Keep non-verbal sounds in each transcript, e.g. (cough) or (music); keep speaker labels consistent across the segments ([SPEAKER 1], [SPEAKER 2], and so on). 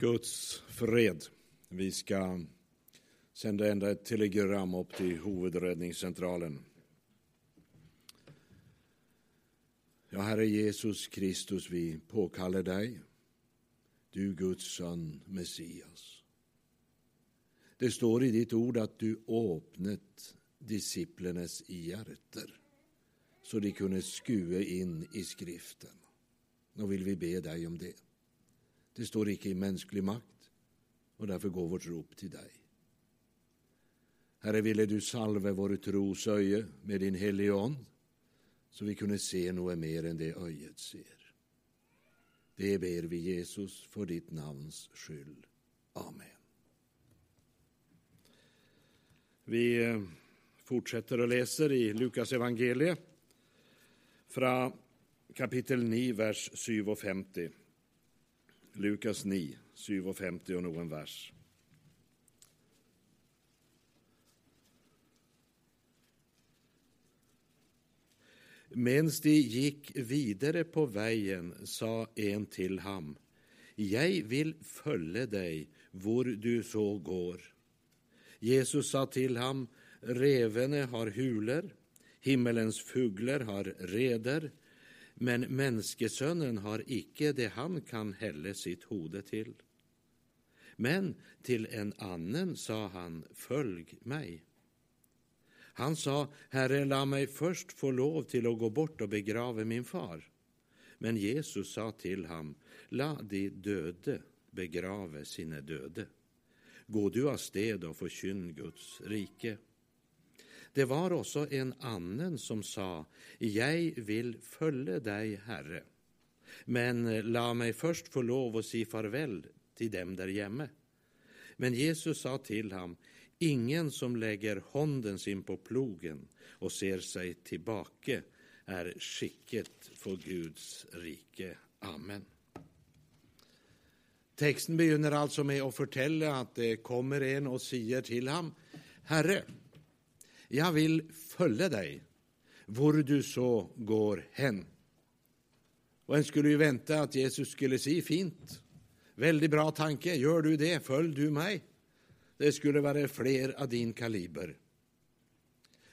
[SPEAKER 1] Guds fred. Vi ska sända ända ett telegram upp till huvudräddningscentralen. Ja, Herre Jesus Kristus, vi påkallar dig, du Guds son, Messias. Det står i ditt ord att du öppnat disciplernas hjärter så de kunde skue in i skriften. Nu vill vi be dig om det. Det står icke i mänsklig makt och därför går vårt rop till dig. Herre, ville du salve vår tros öje med din helige Ande så vi kunde se något mer än det öjet ser. Det ber vi Jesus för ditt namns skull. Amen. Vi eh, fortsätter och läser i Lukas evangelie från kapitel 9, vers 57. Lukas 9, 57 och någon vers. Mens de gick vidare på vägen sa en till ham, Jag vill följa dig var du så går. Jesus sa till ham, Revene har hulor, himmelens fugler har reder, men människosönnen har icke det han kan hälla sitt hode till. Men till en annen sa han, följ mig. Han sa, Herre, la mig först få lov till att gå bort och begrava min far. Men Jesus sa till ham, la de döde begrave sina döde. Gå du av sted och förkynn Guds rike. Det var också en annen som sa, jag vill följa dig, Herre, men la mig först få lov att säga farväl till dem där hemma. Men Jesus sa till ham, ingen som lägger handen sin på plogen och ser sig tillbaka är skicket för Guds rike. Amen. Texten begynner alltså med att berätta att det kommer en och säger till ham, Herre, jag vill följa dig, var du så går hen. Och en skulle ju vänta att Jesus skulle säga fint, väldigt bra tanke, gör du det, följ du mig. Det skulle vara fler av din kaliber.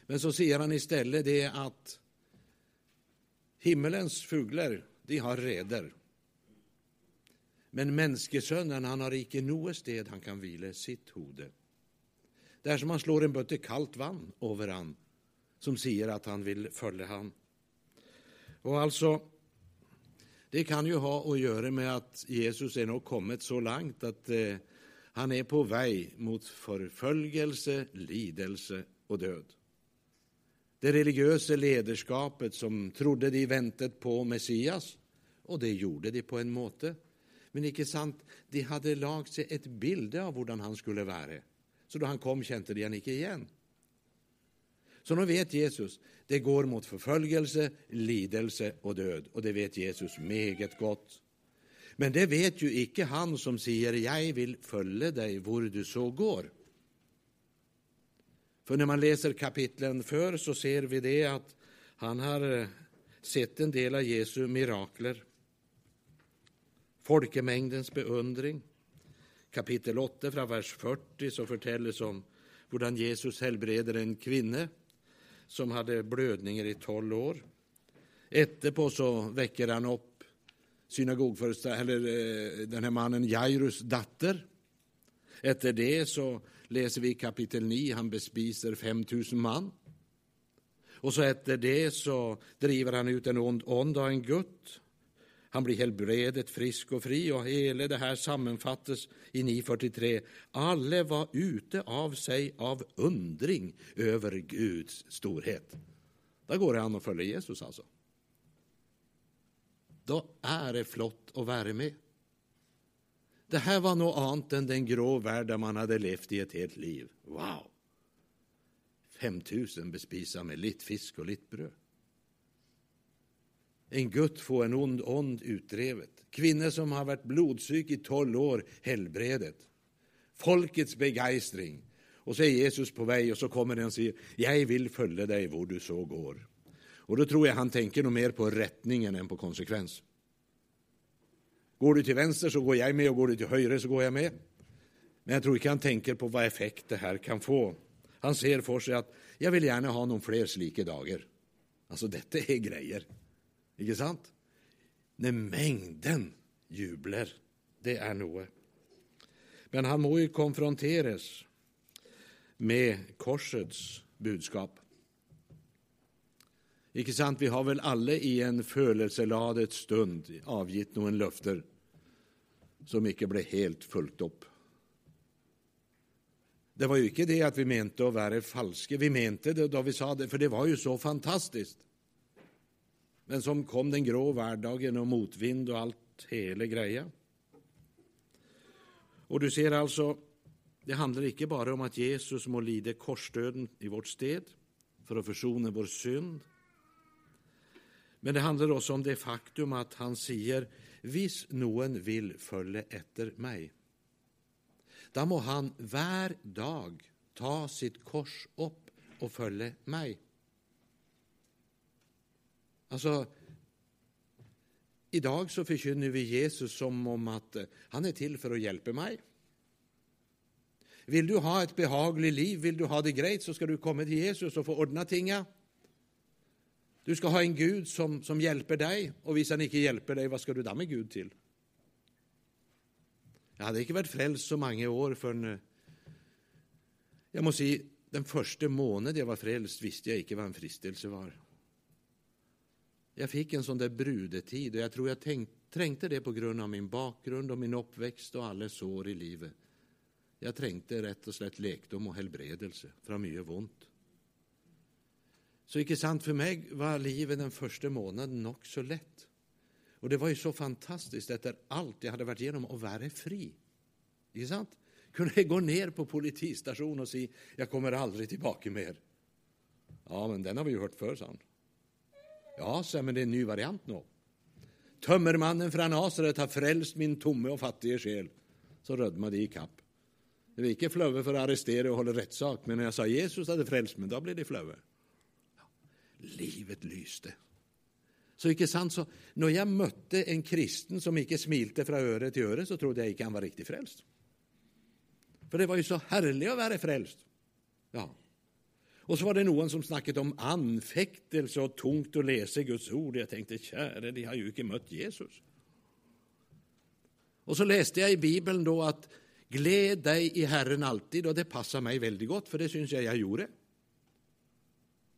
[SPEAKER 1] Men så säger han istället det att himmelens fuglar, de har reder. Men människosonen, han har icke något sted han kan vila sitt hode. Det är som han slår en bötte kallt vann över han som säger att han vill följa han. Och alltså, det kan ju ha att göra med att Jesus är nog kommit så långt att eh, han är på väg mot förföljelse, lidelse och död. Det religiösa ledarskapet som trodde de väntat på Messias, och det gjorde de på en måte. Men icke sant, de hade lagt sig ett bild av hur han skulle vara. Så då han kom kände de han icke igen. Så nu vet Jesus, det går mot förföljelse, lidelse och död. Och det vet Jesus meget gott. Men det vet ju icke han som säger, jag vill följa dig var du så går. För när man läser kapitlen för så ser vi det att han har eh, sett en del av Jesu mirakler. Folkemängdens beundring, kapitel 8 från vers 40 så förtälles om hur Jesus helbreder en kvinna som hade blödningar i tolv år. Etterpå så väcker han upp eller eh, den här mannen Jairus datter. Efter det så läser vi i kapitel 9, han bespiser 5000 man. Och så efter det så driver han ut en ond ond av en gutt han blir helbredet frisk och fri och hela det här sammanfattas i 943. Alla var ute av sig av undring över Guds storhet. Där går det an följer Jesus alltså. Då är det flott att vara med. Det här var något annat än den grå värld där man hade levt i ett helt liv. Wow! 5000 bespisa med lite fisk och lite bröd. En gutt få en ond ond utdrevet. Kvinnor som har varit blodsyk i tolv år, helbredet. Folkets begeistring. Och så är Jesus på väg och så kommer den och säger, jag vill följa dig var du så går. Och då tror jag han tänker nog mer på rättningen än på konsekvens. Går du till vänster så går jag med och går du till höger så går jag med. Men jag tror inte han tänker på vad effekt det här kan få. Han ser för sig att jag vill gärna ha någon fler slike dagar. Alltså detta är grejer. Inte sant? När mängden jublar, det är något. Men han må ju konfronteras med korsets budskap. Ikke sant? Vi har väl alla i en følelseladet stund avgitt noen løfter som inte blev helt fulgt upp. Det var ju inte det att vi mente att vara falska. Vi mente det då vi sa det, för det var ju så fantastiskt. Men som kom den grå vardagen och motvind och allt hela greja. Och du ser alltså, det handlar inte bara om att Jesus må lida korsdöden i vårt sted för att försona vår synd. Men det handlar också om det faktum att han säger, hvis någon vill följa efter mig, då må han var dag ta sitt kors upp och följa mig. Alltså, idag så förkynner vi Jesus som om att eh, han är till för att hjälpa mig. Vill du ha ett behagligt liv, vill du ha det grejt så ska du komma till Jesus och få ordna tinga. Du ska ha en Gud som, som hjälper dig och om han inte hjälper dig, vad ska du då med Gud till? Jag hade inte varit frälst så många år förrän eh, jag måste säga, den första månaden jag var frälst visste jag inte vad en fristelse var. Jag fick en sån där brudetid och jag tror jag tänk, trängte det på grund av min bakgrund och min uppväxt och alla sår i livet. Jag trängte rätt och slätt lekdom och helbredelse från mycket ont. Så icke sant, för mig var livet den första månaden också så lätt. Och det var ju så fantastiskt efter allt jag hade varit igenom att vara fri. Icke sant? Kunde jag gå ner på politistation och säga, jag kommer aldrig tillbaka mer. Ja, men den har vi ju hört förr, sa han. Ja, så, men det är en ny variant nu. Tömmermannen från Nasaret har frälst min tomme och fattige själ. Så rödmade de i kapp. Det var inte flöve för att arrestera och hålla rättssak, men när jag sa Jesus hade frälst mig, då blev det flöve. Ja, livet lyste. Så icke sant, så när jag mötte en kristen som icke smilte från öre till öre så trodde jag icke han var riktigt frälst. För det var ju så härligt att vara frälst. Ja. Och så var det någon som snackade om anfäktelse och tungt att läsa Guds ord. Jag tänkte, käre, de har ju inte mött Jesus. Och så läste jag i Bibeln då att gläd dig i Herren alltid och det passar mig väldigt gott för det syns jag jag gjorde.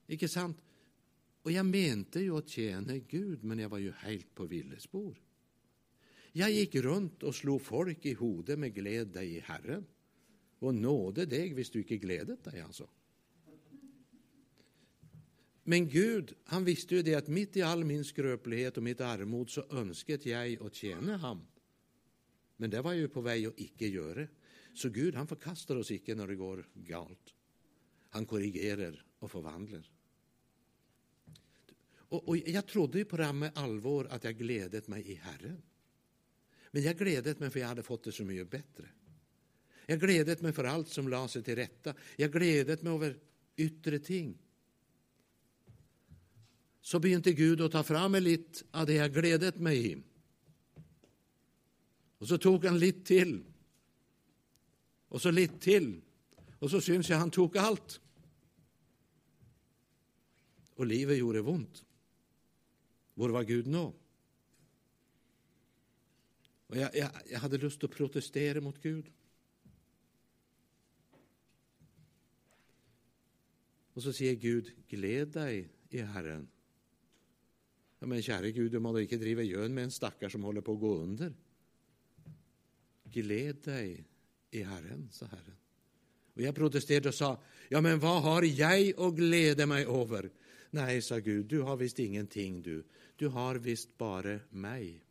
[SPEAKER 1] Icke sant? Och jag mente ju att tjäna Gud men jag var ju helt på villespår. Jag gick runt och slog folk i hodet med gläd dig i Herren och nåde dig visst du icke glädet dig alltså. Men Gud, han visste ju det att mitt i all min skröplighet och mitt armod så önsket jag att tjäna ham. Men det var ju på väg att icke göra. Så Gud, han förkastar oss icke när det går galt. Han korrigerar och förvandlar. Och, och jag trodde ju på det med allvar att jag glädet mig i Herren. Men jag glädet mig för jag hade fått det så mycket bättre. Jag glädet mig för allt som la sig till rätta. Jag glädet mig över yttre ting så begynte Gud att ta fram lite av det jag glädet mig i. Och så tog han lite till. Och så lite till. Och så syns jag han tog allt. Och livet gjorde ont. Var var Gud nu? Och jag, jag, jag hade lust att protestera mot Gud. Och så säger Gud, gläd dig i Herren. Ja, men käre Gud, du må inte driva gjön med en stackare som håller på att gå under. Gläd dig i Herren, sa Herren. Och jag protesterade och sa, ja men vad har jag att glädja mig över? Nej, sa Gud, du har visst ingenting du. Du har visst bara mig.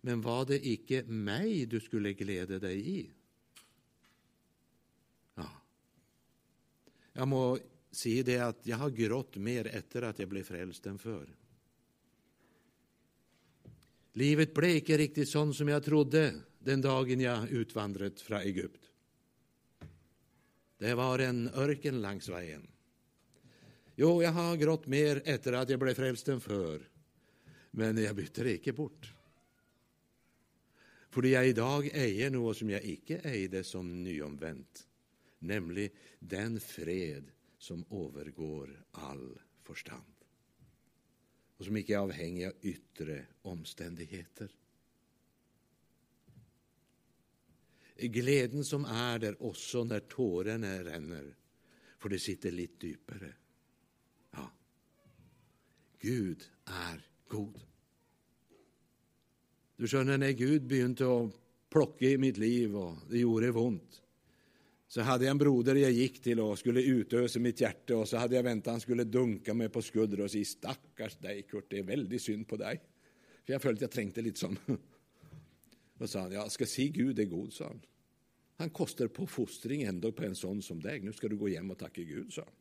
[SPEAKER 1] Men var det icke mig du skulle glädja dig i? Ja. Jag må Se det att jag har grått mer efter att jag blev frälst än förr. Livet blev inte riktigt sånt som jag trodde den dagen jag utvandrat från Egypt. Det var en örken längs vägen. Jo, jag har grått mer efter att jag blev frälst än förr. Men jag bytte det bort. För jag idag äger något som jag icke ägde som nyomvänt, nämligen den fred som övergår all förstånd och som icke är avhängig av yttre omständigheter. Gleden som är där också när tårarna ränner för det sitter lite djupare. Ja, Gud är god. Du känner när Gud begynte att plocka i mitt liv, och det gjorde ont så hade jag en broder jag gick till och skulle utösa mitt hjärta och så hade jag väntat att han skulle dunka mig på skuldror och säga stackars dig, Kurt, det är väldigt synd på dig. För jag följde jag trängte lite sån. (laughs) Och sa han, 'Ja, ska se Gud är god', sa han. Han kostar på fostring ändå på en sån som dig. Nu ska du gå hem och tacka Gud, sa han.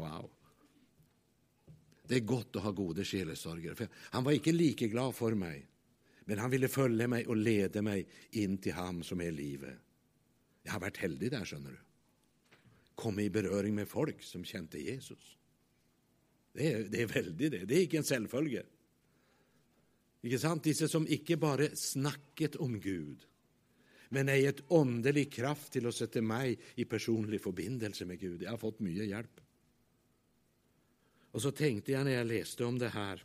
[SPEAKER 1] Wow. Det är gott att ha goda sjelesorgere. Han var inte lika glad för mig, men han ville följa mig och leda mig in till ham som är livet. Jag har varit heldig där, skönner du. Kommit i beröring med folk som kände Jesus. Det är det är väldigt det. Det är ikke en selvfølge. Ikke sant? Disse som ikke bare snakket om Gud, men er et åndelig kraft til å sette meg i personlig forbindelse med Gud. Jeg har fått mye hjelp. Og så tenkte jeg når jeg leste om det her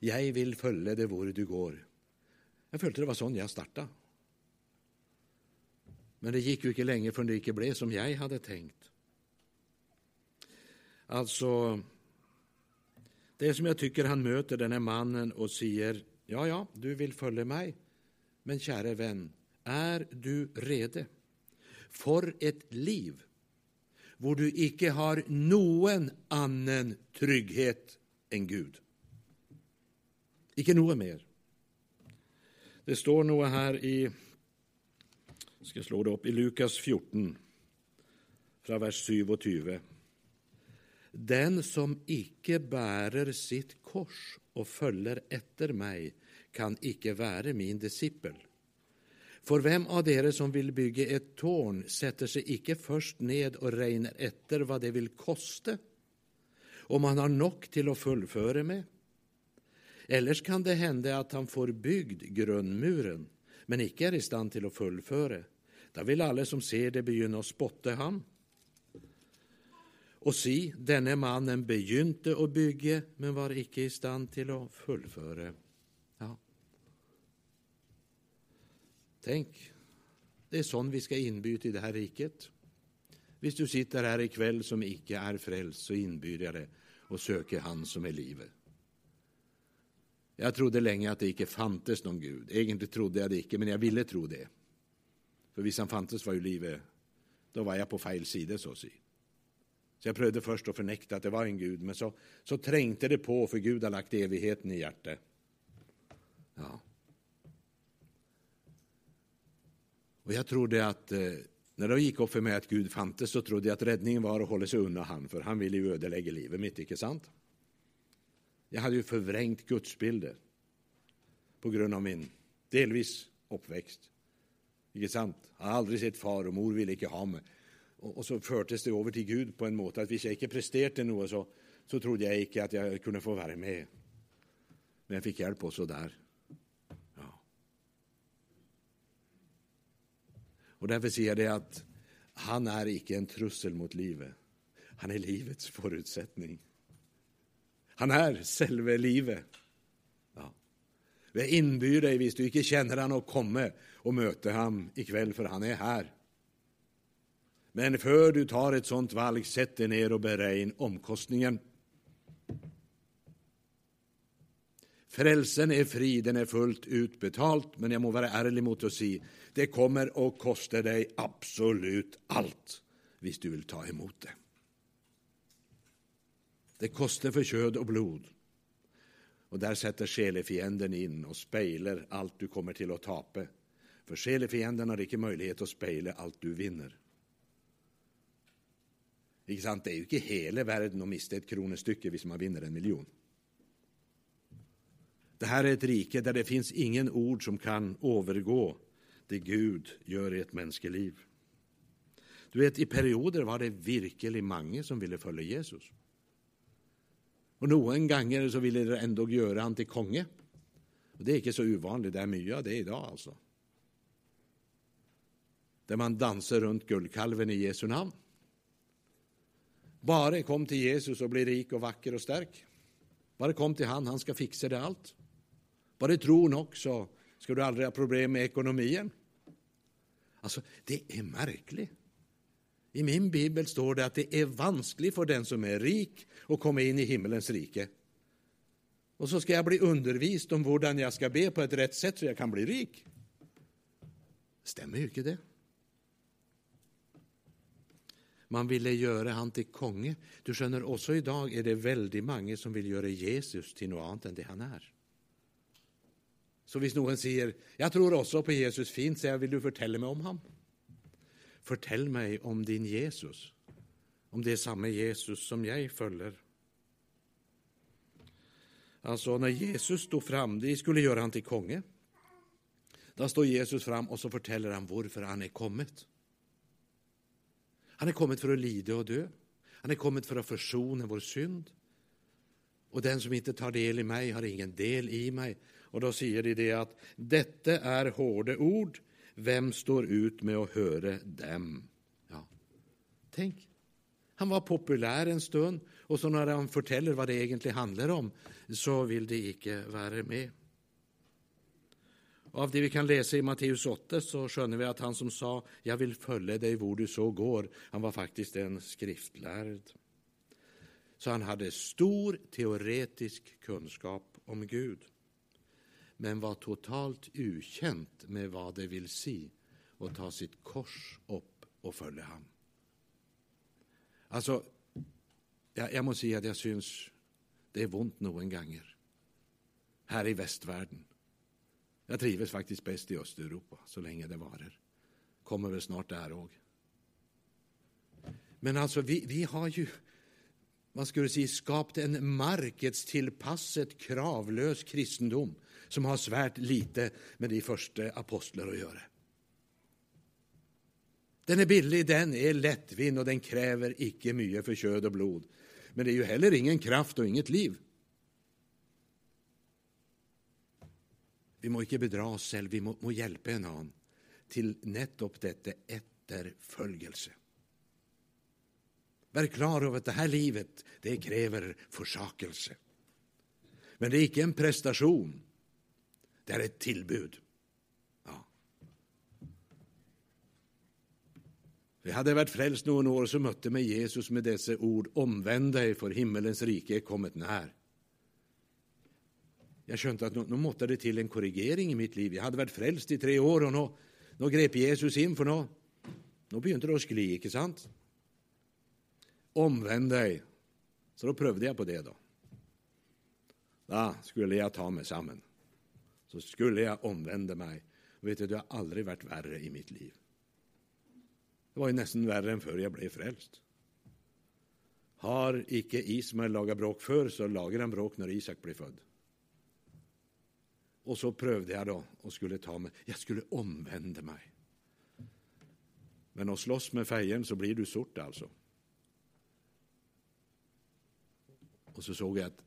[SPEAKER 1] Jeg vil følge det hvor du går. Jeg følte det var sånn jeg starta. Men det gick ju inte länge förrän det inte blev som jeg hade tänkt. Alltså, Det är som jag tycker han möter den här mannen och säger... ja, ja, du vill följa mig. men käre vän, är du rede för ett liv hvor du icke har noen annen trygghet än Gud? Icke något mer. Det står något här i jag ska slå det upp. i Lukas 14, från vers 27. Den som icke bärer sitt kors och följer efter mig kan icke vara min discipel. För vem av er som vill bygga ett torn sätter sig icke först ned och regner efter vad det vill koste, om han har nog till att fullföra med? Ellers kan det hända att han får byggd grundmuren men icke är i stand till att fullföra. Da vil alle som ser det, begynne å spotte ham og si denne mannen begynte å bygge, men var ikke i stand til å fullføre. Tenk, det er sånn vi skal innby til det her riket. Hvis du sitter her i kveld som ikke er frelst, så innbyr jeg deg å søke Han som er livet. Jeg trodde lenge at det ikke fantes noen Gud. Egentlig trodde jeg det ikke, men jeg ville tro det. För hvis fantes, var ju livet Då var jag på fel sida, så att si. Så jag prövade först att förnekta att det var en Gud, men så, så trängte det på, för Gud har lagt evigheten i hjärtat. Ja. Och jag trodde att eh, när det gick upp för mig att Gud fantes, så trodde jag att räddningen var att hålla sig undan han, För han ville ju ödelägga livet mitt, icke sant? Jag hade ju förvrängt gudsbilder på grund av min delvis uppväxt. Ikke sant? Jeg har aldri sett far, og mor ville ikke ha meg. Og, og, så førtes det over til Gud på en måte at hvis jeg ikke presterte noe, så, så trodde jeg ikke at jeg kunne få være med. Men jeg fikk hjelp også der. Og Derfor sier jeg det at han er ikke en trussel mot livet. Han er livets forutsetning. Han er selve livet. Vi inbjuder dig, deg, hvis du ikke kjenner han, å komme og møte ham i kveld, for han er her. Men før du tar et sånt valg, sett deg ned og beregn omkostningen. Frelsen är fri, den är fullt utbetalt, men jag må vara ärlig mot å säga det kommer å koste dig absolut allt om du vill ta emot det. Det kostar för kött och blod. Och där sätter sjelefienden in och speiler allt du kommer till att tape. För sjelefienden har inte möjlighet att spejla allt du vinner. Ikke sant? Det är ju inte hela världen att miste ett kronestycke hvis man vinner en miljon. Det här är ett rike där det finns ingen ord som kan övergå det Gud gör i ett mänskligt liv. Du vet, I perioder var det virkelig mange som ville följa Jesus. Og noen ganger så ville de endog gjøre han til konge. Og Det er ikke så uvanlig, det er mye av det i dag, altså. Der man danser rundt gullkalven i Jesu navn. Bare kom til Jesus og bli rik og vakker og sterk. Bare kom til han, han skal fikse det alt. Bare tro nok, så skal du aldri ha problem med ekonomin. Alltså, det är märkligt. I min bibel står det att det är vanskligt för den som är rik, att komma in i himmelens rike. Och så ska jag bli undervist om hur jag ska be på ett rätt sätt så jag kan bli rik. Stämmer ju inte det. Man ville göra han till konge. Du känner, också i dag det väldigt många som vill göra Jesus till något annat än det han är. Så hvis någon säger, jag tror också på Jesus', fint, så jag vill du fortelle mig om honom? Fortell mig om din Jesus, om det är samma Jesus som jag följer. Alltså, när Jesus stod fram, de skulle göra han till konge. Då står Jesus fram, och så forteller han varför han är kommet. Han är kommet för att lida och dö, Han är kommet för att försona vår synd. Och den som inte tar del i mig har ingen del i mig. Och då säger de det att detta är hårda ord, vem står ut med att höra dem? Ja, Tänk, Han var populär en stund, och så när han berättar vad det egentligen handlar om, så vill de icke vara med. Av det vi kan läsa i Matteus 8, så skönner vi att han som sa jag vill följa dig var du så går', han var faktiskt en skriftlärd. Så han hade stor teoretisk kunskap om Gud men var totalt ukänt med vad det vill si och ta sitt kors upp och följa ham. Alltså, jag, jag måste säga att jag syns det är ont någon gånger. Här i västvärlden. Jag trivs faktiskt bäst i Östeuropa så länge det varer. Kommer väl snart där också. Men alltså, vi, vi har ju man skulle säga, skapat en markedstilpasset, kravlös kristendom som har svärt lite med de första apostlarna att göra. Den är billig, den är lättvind och den kräver icke mye för kjød och blod. Men det är ju heller ingen kraft och inget liv. Vi må inte bedra oss själva, vi må, må hjälpa en annan till nettopp detta efterföljelse. Vær klar av att det här livet det kräver försakelse. Men det är icke en prestation det är ett tillbud. Ja. Jeg hade varit frälst någon år, så mötte mig Jesus med dessa ord Omvänd dig, för himmelens rike är kommet när. Jag skjønte att nu nå, måtte det till en korrigering i mitt liv. Jag hade varit frälst i tre år, och nu, nu grep Jesus in för nu, nu begynte det att skli, inte sant? Omvänd dig, Så då prövade jag på det, då. Då skulle jag ta mig sammen så skulle jag omvända mig. Och vet du, Det har aldrig varit värre i mitt liv. Det var ju nästan värre än förr jag blev frälst. Har icke Ismael lagat bråk förr, så lagar han bråk när Isak blir född. Och så prövade jag då och skulle ta mig, jag skulle omvända mig. Men att slåss med fejen, så blir du sort, alltså. Och så såg jag att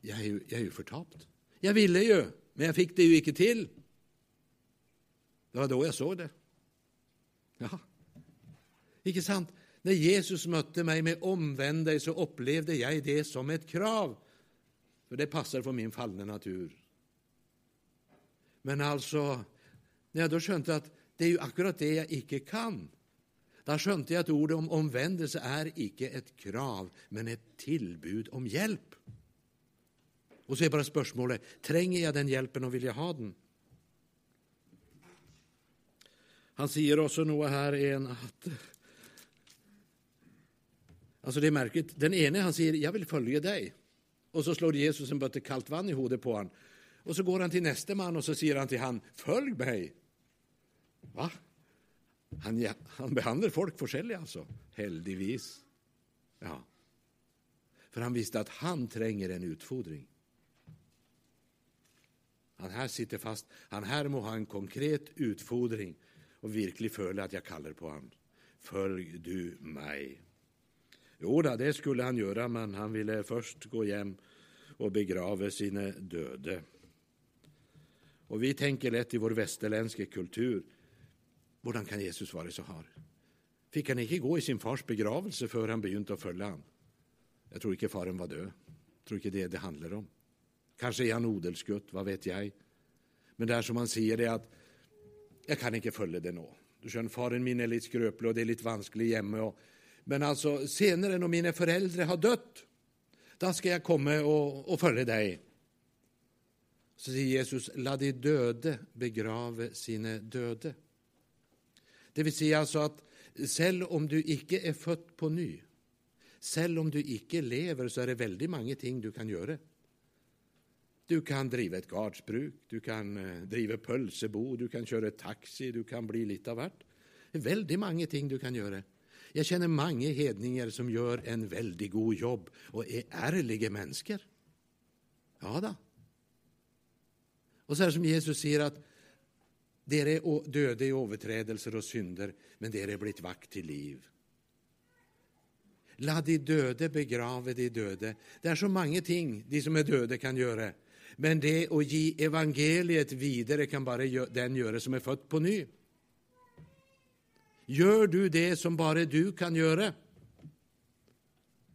[SPEAKER 1] jag är ju, jag är ju förtapt. Jag ville ju men jeg fikk det jo ikke til. Det var da jeg så det. Ja, ikke sant? Når Jesus møtte meg med 'omvend deg', så opplevde jeg det som et krav. For det passer for min falne natur. Men altså, når jeg da skjønte at det er jo akkurat det jeg ikke kan, da skjønte jeg at ordet om omvendelse er ikke et krav, men et tilbud om hjelp. Og så er bare spørsmålet trenger jeg den hjelpen, og vil jeg ha den. Han sier også noe her en at Alltså det är märkligt. Den ene han säger jag vill följa dig. Och så slår Jesus en bötte kallt vann i hodet på honom. Och så går han till näste man och så säger han till han följ mig. Va? Han, ja, han behandlar folk forskjellig, alltså. Heldigvis. Ja. För han visste att han tränger en utfodring. Han här sitter fast. Han här må ha en konkret utfodring och virkelig føle att jag kallar på han. Följ du mig. Jo, da, det skulle han göra, men han ville först gå hem och begrave sina döde. Och vi tänker lätt i vår västerländska kultur hvordan kan Jesus vara så hard? Fick han inte gå i sin fars begravelse før han begynte å følge ham? Jag tror inte faren var död. Jag tror inte det det handlar om. Kanske är han odelsgutt, vad vet jag. Men det som han säger, det att jag kan inte följa det nå. Du skjønner, Faren min är lite skrøpelig, och det är lite vanskelig hjemme. Og, men altså, senere, når mine foreldre har dött, då ska jag komma och, och följa dig. Så säger Jesus, la de döde begrave sina döde. Det vill säga alltså att Själv om du inte är född på ny, själv om du inte lever, så är det väldigt många ting du kan göra. Du kan driva ett gardsbruk, du kan eh, driva pölsebo, pølsebo, du kan köra taxi, du kan bli lite av vart. Det er ting du kan göra. Jag känner många hedningar som gör en väldigt god jobb och är ärliga människor. Ja då. Och så här det som Jesus säger att... dere är döda i överträdelser och synder, men dere är blivit vakt till liv. La de döde begrave de döde. Det är så många ting de som är döda kan göra men det att ge evangeliet vidare kan bara den göra som är född på ny. Gör du det som bara du kan göra?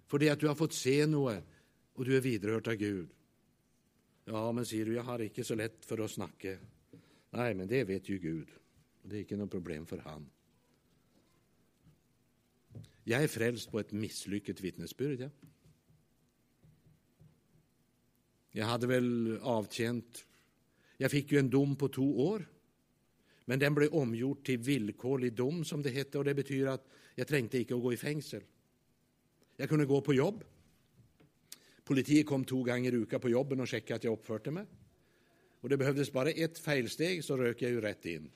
[SPEAKER 1] För det att du har fått se något och du är vidrörd av Gud? Ja, men säger du, jag har inte så lätt för att snacka. Nej, men det vet ju Gud, det är inte något problem för Han. Jag är frälst på ett misslyckat vittnesbörd. ja. Jag hade väl avtjänt... Jag fick ju en dom på två år, men den blev omgjort till villkorlig dom, som det hette. Och det betyder att jag trängte inte att gå i fängsel. Jag kunde gå på jobb. Politiet kom två gånger i uka på jobben och checkade att jag uppförde mig. Och det behövdes bara ett felsteg så rök jag ju rätt in.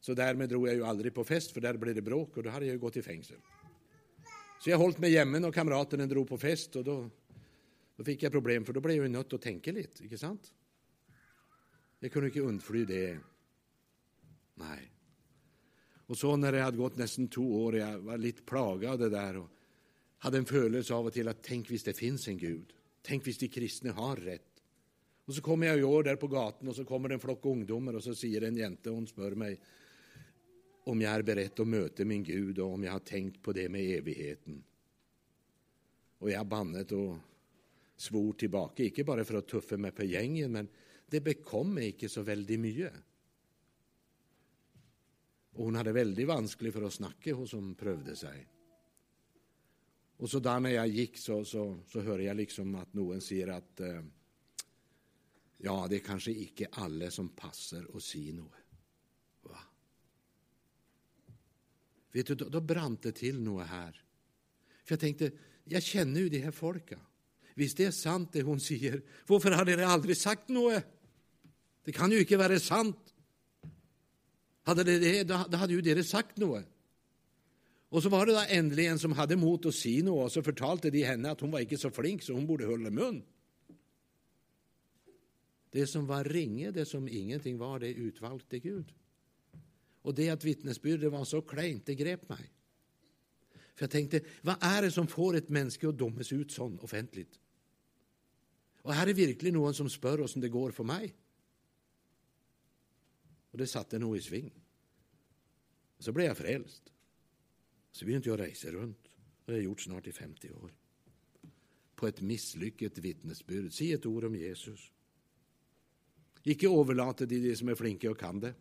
[SPEAKER 1] Så därmed drog jag ju aldrig på fest, för där blev det bråk, och då hade jag ju gått i fängsel. Så jag hållit mig jämmen och kamraterna drog på fest, och då då fick jeg problem, for da ble jeg jo nødt til å tenke litt, ikke sant? Jeg kunne ikke unnfly det. Nei. Og så når jeg hadde gått nesten to år, jeg var litt plaga av det der, og hadde en følelse av og til at tenk hvis det fins en Gud. Tenk hvis de kristne har rett. Og Så kommer jeg i år der på gaten, og så kommer det en flokk ungdommer, og så sier en jente, og hun spør meg om jeg er beredt att å møte min Gud, og om jeg har tenkt på det med evigheten. Og jeg har bannet og svor tilbake, ikke bare for å tuffe meg på gjengen, men det bekom meg ikke så veldig mye. Og hun hadde veldig vanskelig for å snakke, hun som prøvde seg. Og så da när jag gick så, så, så hörde jag liksom att noen säger att eh, ja, det är kanske inte alla som passar och säger något. Va? Vet du, då, då brant det till något här. För jag tänkte, jag känner ju de här folka. Hvis det er sant, det hun sier, hvorfor har dere aldri sagt noe? Det kan jo ikke være sant. Hadde det det, da, da hadde jo dere sagt noe. Och så var det då endelig en som hade mot att si något och så fortalte de henne att hon var inte så flink, så hon borde hålla mun. Det som var ringe, det som ingenting var, det utvalgte Gud. Och det att vitnesbyrdet var så kleint, det grep mig. För jag tänkte, vad är det som får et att å dommes ut sån offentligt? Och här är verkligen någon som frågar oss om det går för mig. Och det satte nog i sving. Så blev jag frälst. Så vill inte jag resa runt, och Det har jag gjort snart i 50 år. På ett misslyckat vittnesbud. Säg ett ord om Jesus. Icke overlate till de som är flinka och kan det.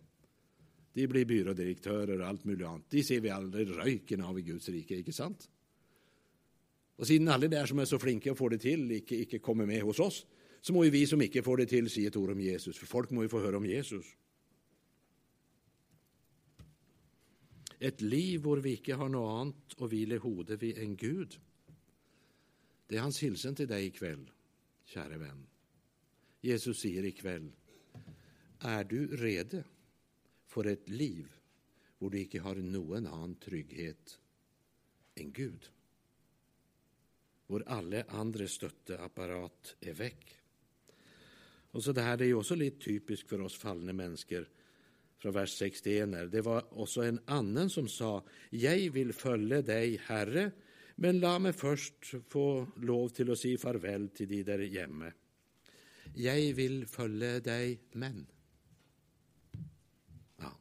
[SPEAKER 1] De blir byrådirektörer och allt möjligt annat. De ser vi aldrig röken av i Guds rike, inte sant? Och siden alla där som är så flinke och får det till icke, icke kommer med hos oss, så må ju vi som icke får det till säga ett ord om Jesus. För folk må ju få höra om Jesus. Ett liv hvor vi icke har något annat och hvile hodet vid en Gud. Det är hans hilsen till dig ikväll, käre vän. Jesus säger ikväll, är du redo? For et liv hvor du ikke har noen annen trygghet enn Gud? hvor alle andre støtteapparat er vekk. Og så det her det er jo også litt typisk for oss falne mennesker fra vers 61 her. Det var også en annen som sa, Jeg vil følge deg, Herre, Men la meg først få lov til å si farvel til de der hjemme. Jeg vil følge deg, men. Ja,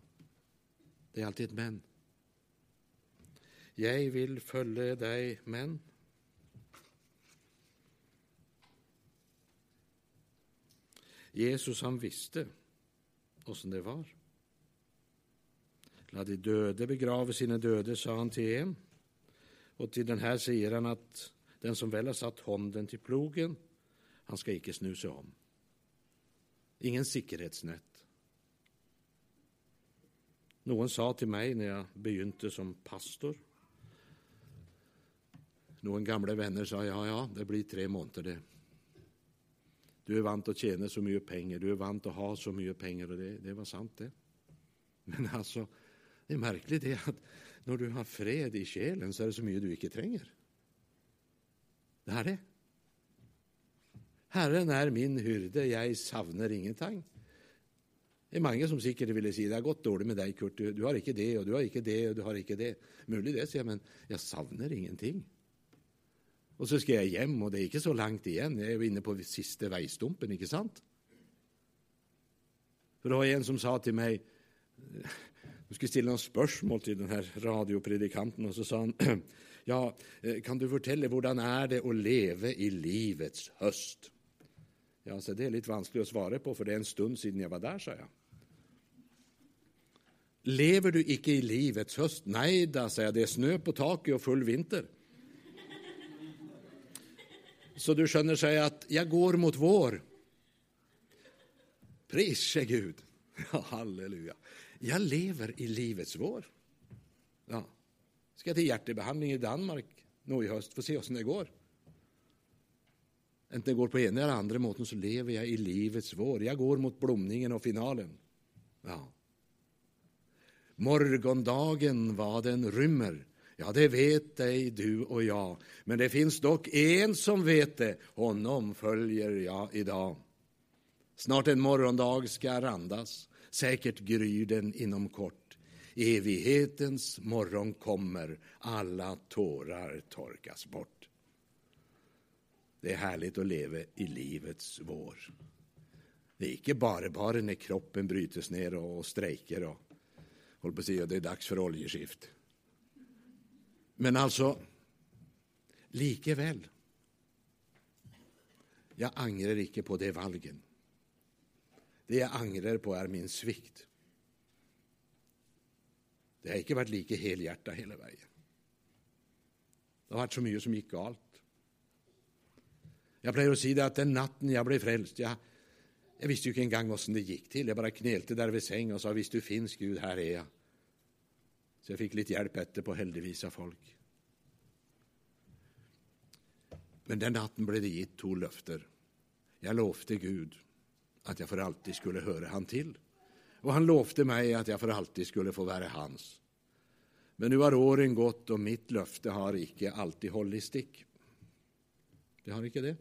[SPEAKER 1] det är alltid ett men. Jeg vill följa dig, men. Jesus han visste åssen det var. La de döde begrava sina döde, sa han till en. Och till den här säger han att den som väl har satt handen till plogen, han ska icke snu om. Ingen säkerhetsnät. Någon sa till mig när jag begynte som pastor Noen gamla vänner sa ja, ja, det blir tre månader. det. Du är vant att tjäna så mycket pengar, du är vant att ha så mycket pengar och det, det var sant, det. Men alltså, det är märkligt, det att när du har fred i själen så är det så mycket du inte tränger. Det är det. Herren är min hyrde, jag savner ingenting. Det er mange som sikkert ville si det har gått dårlig med deg, Kurt. Du, du, har ikke det, og du har ikke det, og du har ikke det. Mulig det, sier jeg, men jeg savner ingenting. Og så skal jeg hjem, og det er ikke så langt igjen. Jeg er jo inne på siste veistumpen, ikke sant? For det var en som sa til meg Du skulle stille noen spørsmål til denne radiopredikanten, og så sa han (clears throat) ja, eh, kan du fortelle hvordan er det å leve i livets høst? Ja, så Det er litt vanskelig å svare på, for det er en stund siden jeg var der, sa jeg. Lever du icke i livets höst? Nej, da, säger jag, det är snö på taket och full vinter. Så du känner sig att jag går mot vår. Prise Gud. (laughs) Ja, halleluja. Jag lever i livets vår. Ja. ska till hjärtebehandling i Danmark nu i höst, får se åssen det går. Inte går på ena eller andra måten, så lever jag i livets vår. Jag går mot blomningen och finalen. Ja. Morgondagen vad den rymmer, Ja, det vet ej du och jag, men det finns dock en som vet det, honom följer jag idag. Snart en morgondag ska randas, säkert gryr den inom kort. Evighetens morgon kommer, alla tårar torkas bort. Det är härligt att leva i livets vår. Det är inte bara, bara när kroppen brytes ner och strejker och håller på att säga det är dags för oljeskift. Men alltså, likeväl. Jag angrar inte på det valgen. Det jag angrar på, är min svikt. Det har inte varit lika helhjärta hela vägen. Det har varit så mycket som gick galt. Jag pleier å si det at den natten jag blev frälst, jag jag visste ju inte en gång åssen det gick till. Jag bara knelte där vid sängen och sa visst du finns, Gud, här är jag. Så jag fick lite hjälp efter på heldigvis, av folk. Men den natten blev det gitt två löfter. Jag lovade Gud att jag för alltid skulle höra Han till. Och han lovade mig att jag för alltid skulle få vara hans. Men nu har åren gått, och mitt löfte har icke alltid hållit stick. Det har icke det.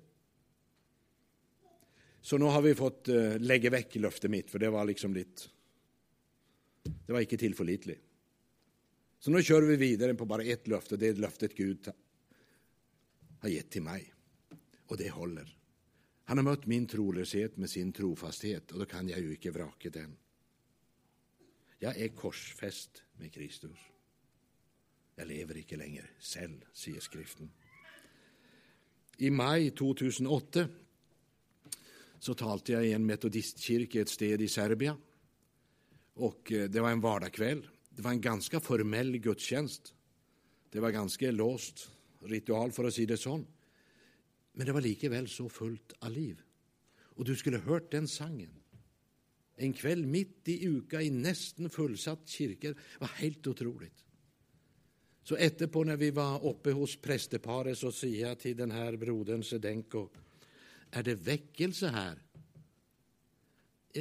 [SPEAKER 1] Så nå har vi fått eh, uh, legge vekk løftet mitt, for det var liksom litt Det var ikke tilforlitelig. Så nå kjører vi videre på bare ett løfte, det er løftet Gud har gitt til meg, og det holder. Han har møtt min troløshet med sin trofasthet, og da kan jeg jo ikke vrake den. Jeg er korsfest med Kristus. Jeg lever ikke lenger selv, sier Skriften. I mai 2008 så talte jag i en metodistkyrka ett sted i Serbia. Och eh, Det var en vardagskväll. Det var en ganska formell gudstjänst. Det var ganska låst ritual, för att säga det sånn. Men det var likväl så fullt av liv. Och du skulle hört den sangen. En kväll mitt i uka i nästan fullsatt kyrka. Det var helt otroligt. Så efterpå när vi var uppe hos prästeparet så sade jag till den här brodern Sedenko är det väckelse här?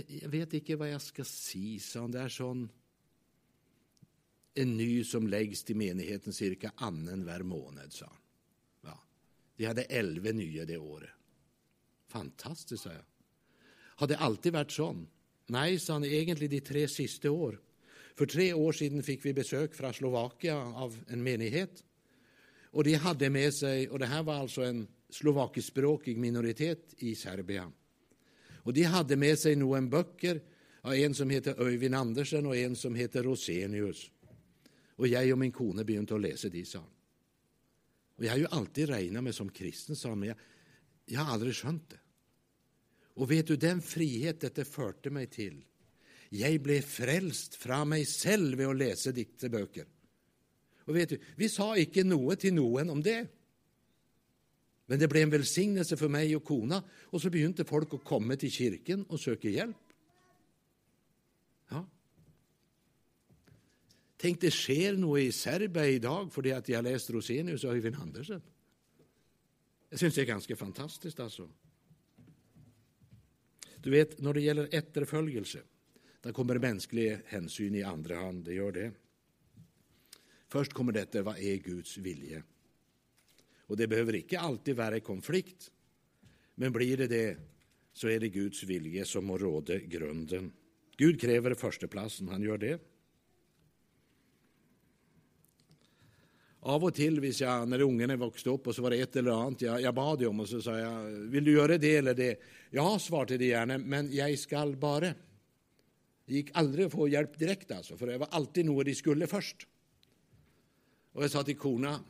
[SPEAKER 1] Jag vet inte vad jag ska säga, sa han. Det är sån... en ny som läggs till menigheten cirka annan var månad, sa han. Ja. De hade elva nya det året. Fantastiskt, sa jag. Har det alltid varit sån? Nej, sa han, egentligen de tre sista år. För tre år sedan fick vi besök från Slovakia av en menighet. Och de hade med sig, och det här var alltså en slovakiskspråkig minoritet i Serbien. Och de hade med sig noen böcker, en som heter Öyvind Andersen och en som heter Rosenius. Och jag och min kone begynte att läsa de, sa Och jag har ju alltid räknat mig som kristen, sa men jag, jag har aldrig skönt det. Och vet du, den frihet detta förde mig till, jag blev frälst fra mig själv ved å lese disse Och vet du, Vi sa inte noe till noen om det. Men det blev en välsignelse för mig och kona, och så begynte folk att komma till kyrkan och söka hjälp. Ja. Tänk, det sker något i Serbien idag för det att jag läst Rosenius och Öyvind Andersen. Jag syns det är ganska fantastiskt alltså. Du vet, när det gäller efterföljelse, där kommer mänsklig hänsyn i andra hand, det gör det. Först kommer detta, vad är Guds vilja? Och det behöver inte alltid vara konflikt, men blir det det så är det Guds vilja som må råda grunden. Gud kräver förstaplatsen, han gör det. Av och till, hvis jag, när ungarna växte upp och så var det ett eller annat jag, jag bad om och så sa jag, vill du göra det eller det? Ja, svarade de gärna, men jag skall bara. Det gick aldrig att få hjälp direkt alltså, för det var alltid något de skulle först. Och jag sa till korna,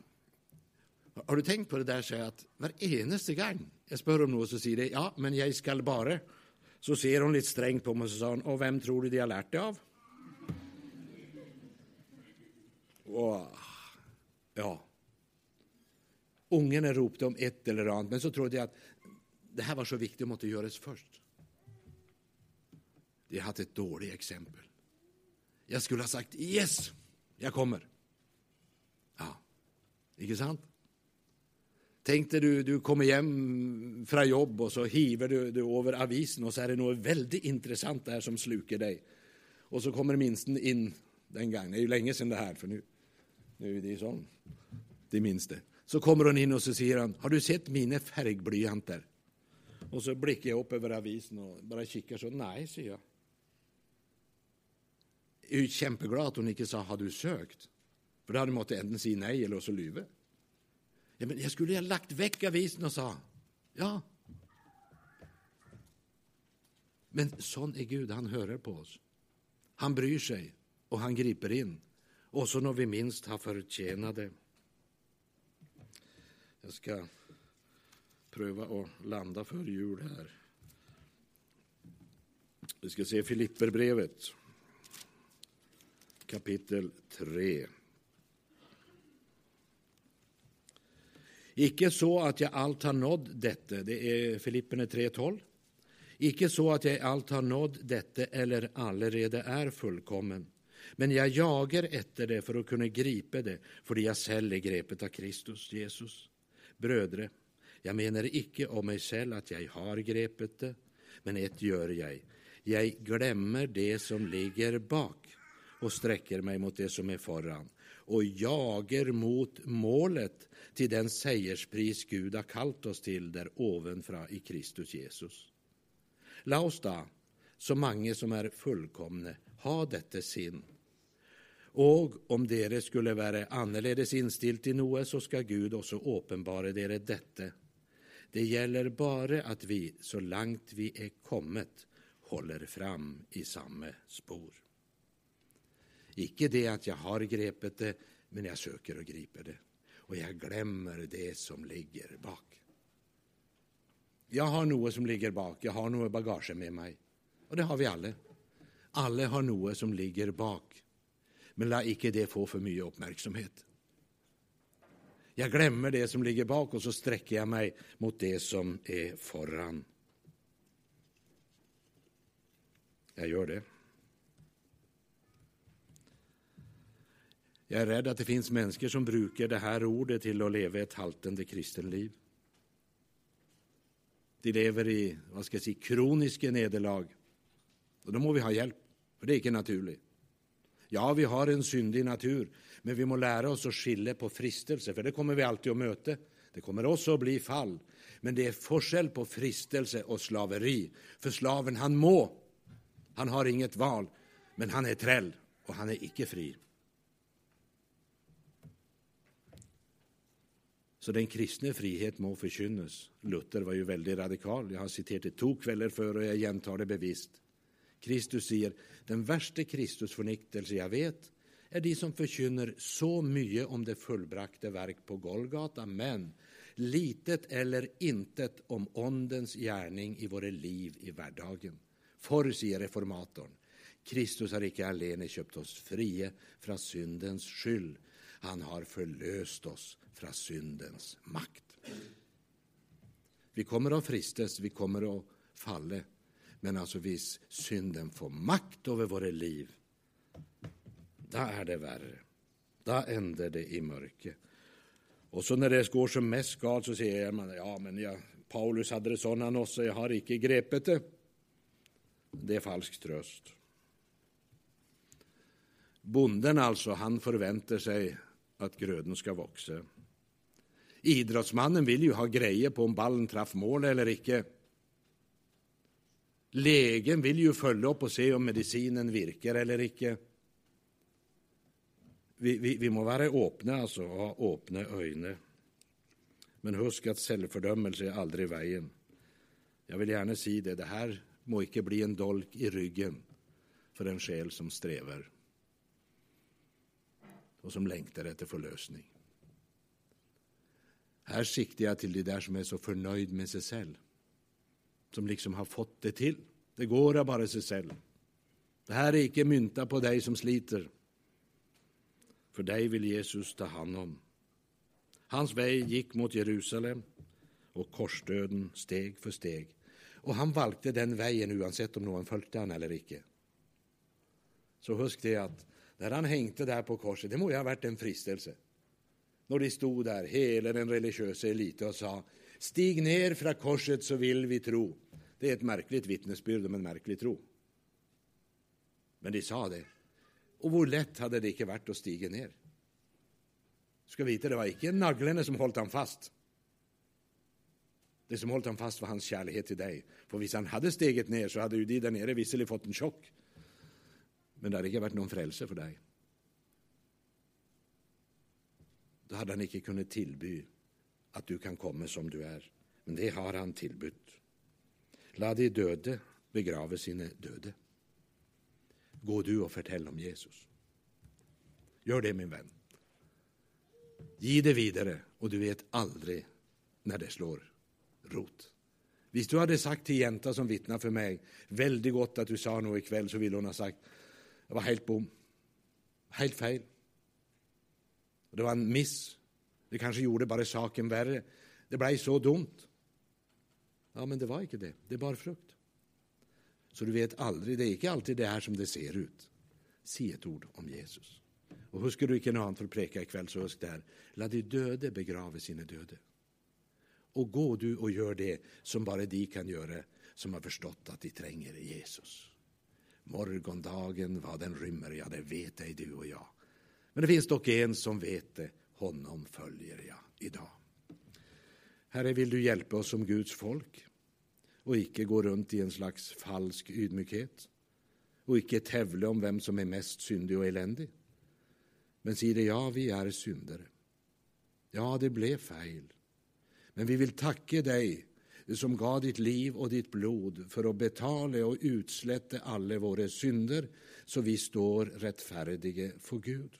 [SPEAKER 1] har du tänkt på det där, så att varenaste gång jag spör om något så säger de, ja, men jag skall bara. Så ser hon lite strängt på mig och så sa hon, och vem tror du de har lärt det av? Och, ja. Ungarna ropade om ett eller annat, men så trodde jag att det här var så viktigt och måste göras först. De hade ett dåligt exempel. Jag skulle ha sagt yes, jag kommer. Ja, inte sant? Tänk dig du, du kommer hem från jobb och så hiver du, du över avisen och så är det något väldigt intressant där som slukar dig. Och så kommer minsten in den gången, det är ju länge sedan det här för nu, nu är det ju sån, det minste. Så kommer hon in och så säger han, har du sett mina färgblyanter? Och så blickar jag upp över avisen och bara kikar så, nej, säger jag. Jag är ju kämpeglad att hon inte sa, har du sökt? För då hade mått enten säga nej eller så lyver. Ja, men jag skulle ha lagt väck avisen och sa ja. Men sån är Gud, han hör på oss. Han bryr sig och han griper in. Och så när vi minst har förtjänat det. Jag ska pröva att landa för jul här. Vi ska se Filipperbrevet kapitel 3. Icke så att jag allt har nådd detta, det är Filipperna 3.12. Icke så att jag allt har nådd detta eller allerede är fullkommen. Men jag jagar efter det för att kunna gripa det, för jag själv är grepet av Kristus Jesus. Brödre, jag menar icke om mig själv att jag har grepet det, men ett gör jag. Jag glömmer det som ligger bak och sträcker mig mot det som är föran och jager mot målet till den segerspris Gud har kallat oss till där ovenfra i Kristus Jesus. La oss då, så många som är fullkomne, ha detta sin. Och om dere skulle vara annerledes instilt i noe, så ska Gud också åpenbara dere detta. Det gäller bara att vi, så långt vi är kommet, håller fram i samma spår. Icke det att jag har grepet det, men jag söker och griper det. Och jag glömmer det som ligger bak. Jag har något som ligger bak, jag har något bagage med mig. Och det har vi alla. Alla har något som ligger bak. Men låt icke det få för mycket uppmärksamhet. Jag glömmer det som ligger bak och så sträcker jag mig mot det som är föran. Jag gör det. Jag är rädd att det finns människor som brukar det här ordet till att leva ett haltande kristenliv. De lever i vad ska jag säga, kroniska nederlag. Och då må vi ha hjälp, för det är inte naturligt. Ja, vi har en syndig natur, men vi må lära oss att skilja på fristelse, för det kommer vi alltid att möta. Det kommer också att bli fall. Men det är forskel på fristelse och slaveri. För slaven, han må. Han har inget val, men han är träll och han är icke fri. Så den kristne frihet må förkynnas. Luther var ju väldigt radikal. Jag har citerat det två kvällar før, och jag gentar det bevisst. Kristus säger, den värsta Kristusforniktelse jag vet, är de som förkynner så mycket om det fullbrakte verk på Golgata, men litet eller intet om åndens gärning i våra liv i vardagen. För, säger reformatorn, Kristus har icke alene köpt oss frie från syndens skyld, han har förlöst oss från syndens makt. Vi kommer att fristas, vi kommer att falla. men alltså vis synden får makt över våra liv, då är det värre, då ender det i mörker. Och så när det går som mest galt, så säger man ja, men jag, Paulus hade det sådant han också. har icke grepet det. Det är falsk tröst. Bonden, alltså, han förväntar sig att gröden ska växa. Idrottsmannen vill ju ha grejer på om ballen traff mål eller icke. Legen vill ju följa upp och se om medicinen virkar eller icke. Vi, vi, vi må vara öppna, alltså, och ha öppna ögon. Men husk att selvfordømmelse är aldrig vägen. Jag vill gärna säga det. Det här må icke bli en dolk i ryggen för en själ som strävar och som längtar efter förlösning. Här siktar jag till de där som är så förnöjd med sig själv, som liksom har fått det till. Det går av bara sig själv. Det här är icke mynta på dig som sliter. För dig vill Jesus ta hand om. Hans väg gick mot Jerusalem, och korsdöden steg för steg. Och han valde den vägen oavsett om någon följde han eller icke. Så husk det att när han hängte där på korset, det må ju ha varit en fristelse När de stod där, hela den religiösa eliten, och sa Stig ner från korset, så vill vi tro. Det är ett märkligt vittnesbörd om en märklig tro. Men de sa det. Och hur lätt hade det inte varit att stiga ner? Ska skal Det var inte naglarna som hållit han fast. Det som hållit han fast, var hans kärlek till dig. För om han hade steget ner så hade ju de där nere visserligen fått en chock men det hade ikke vært noen frelse for deg. Da hadde han ikke kunnet tilby at du kan komme som du er. Men det har han tilbudt. La de døde begrave sine døde. Gå du og fortell om Jesus. Gjør det, min venn. Gi det videre, og du vet aldri när det slår rot. Hvis du hade sagt till jenta som vittnar för mig, väldigt gott att du sa något ikväll, så ville hon ha sagt det var helt bom. Helt feil. Det var en miss. Det kanskje gjorde bare saken verre. Det blei så dumt. Ja, men det var ikke det. Det bar frukt. Så du vet aldri Det er ikke alltid det er som det ser ut. Si et ord om Jesus. Og Husker du ikke noe annet for å preke i kveld, så husk det her. La de døde begrave sine døde. Og gå du og gjør det som bare de kan gjøre, som har forstått at de trenger Jesus. Morgondagen, vad den rymmer, ja, det vet ej du och jag. Men det finns dock en som vet det. Honom följer jag idag. Herre, vill du hjälpa oss som Guds folk och icke gå runt i en slags falsk ydmykhet och icke tävla om vem som är mest syndig och eländig? men si det ja, vi är syndare. Ja, det blev feil, men vi vill tacka dig som gav ditt liv och ditt blod för att betale och utslette alle våre synder, så vi står rettferdige for Gud.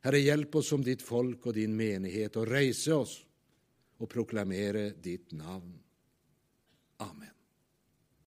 [SPEAKER 1] Herre, hjelp oss som ditt folk og din menighet och reise oss og proklamere ditt navn. Amen.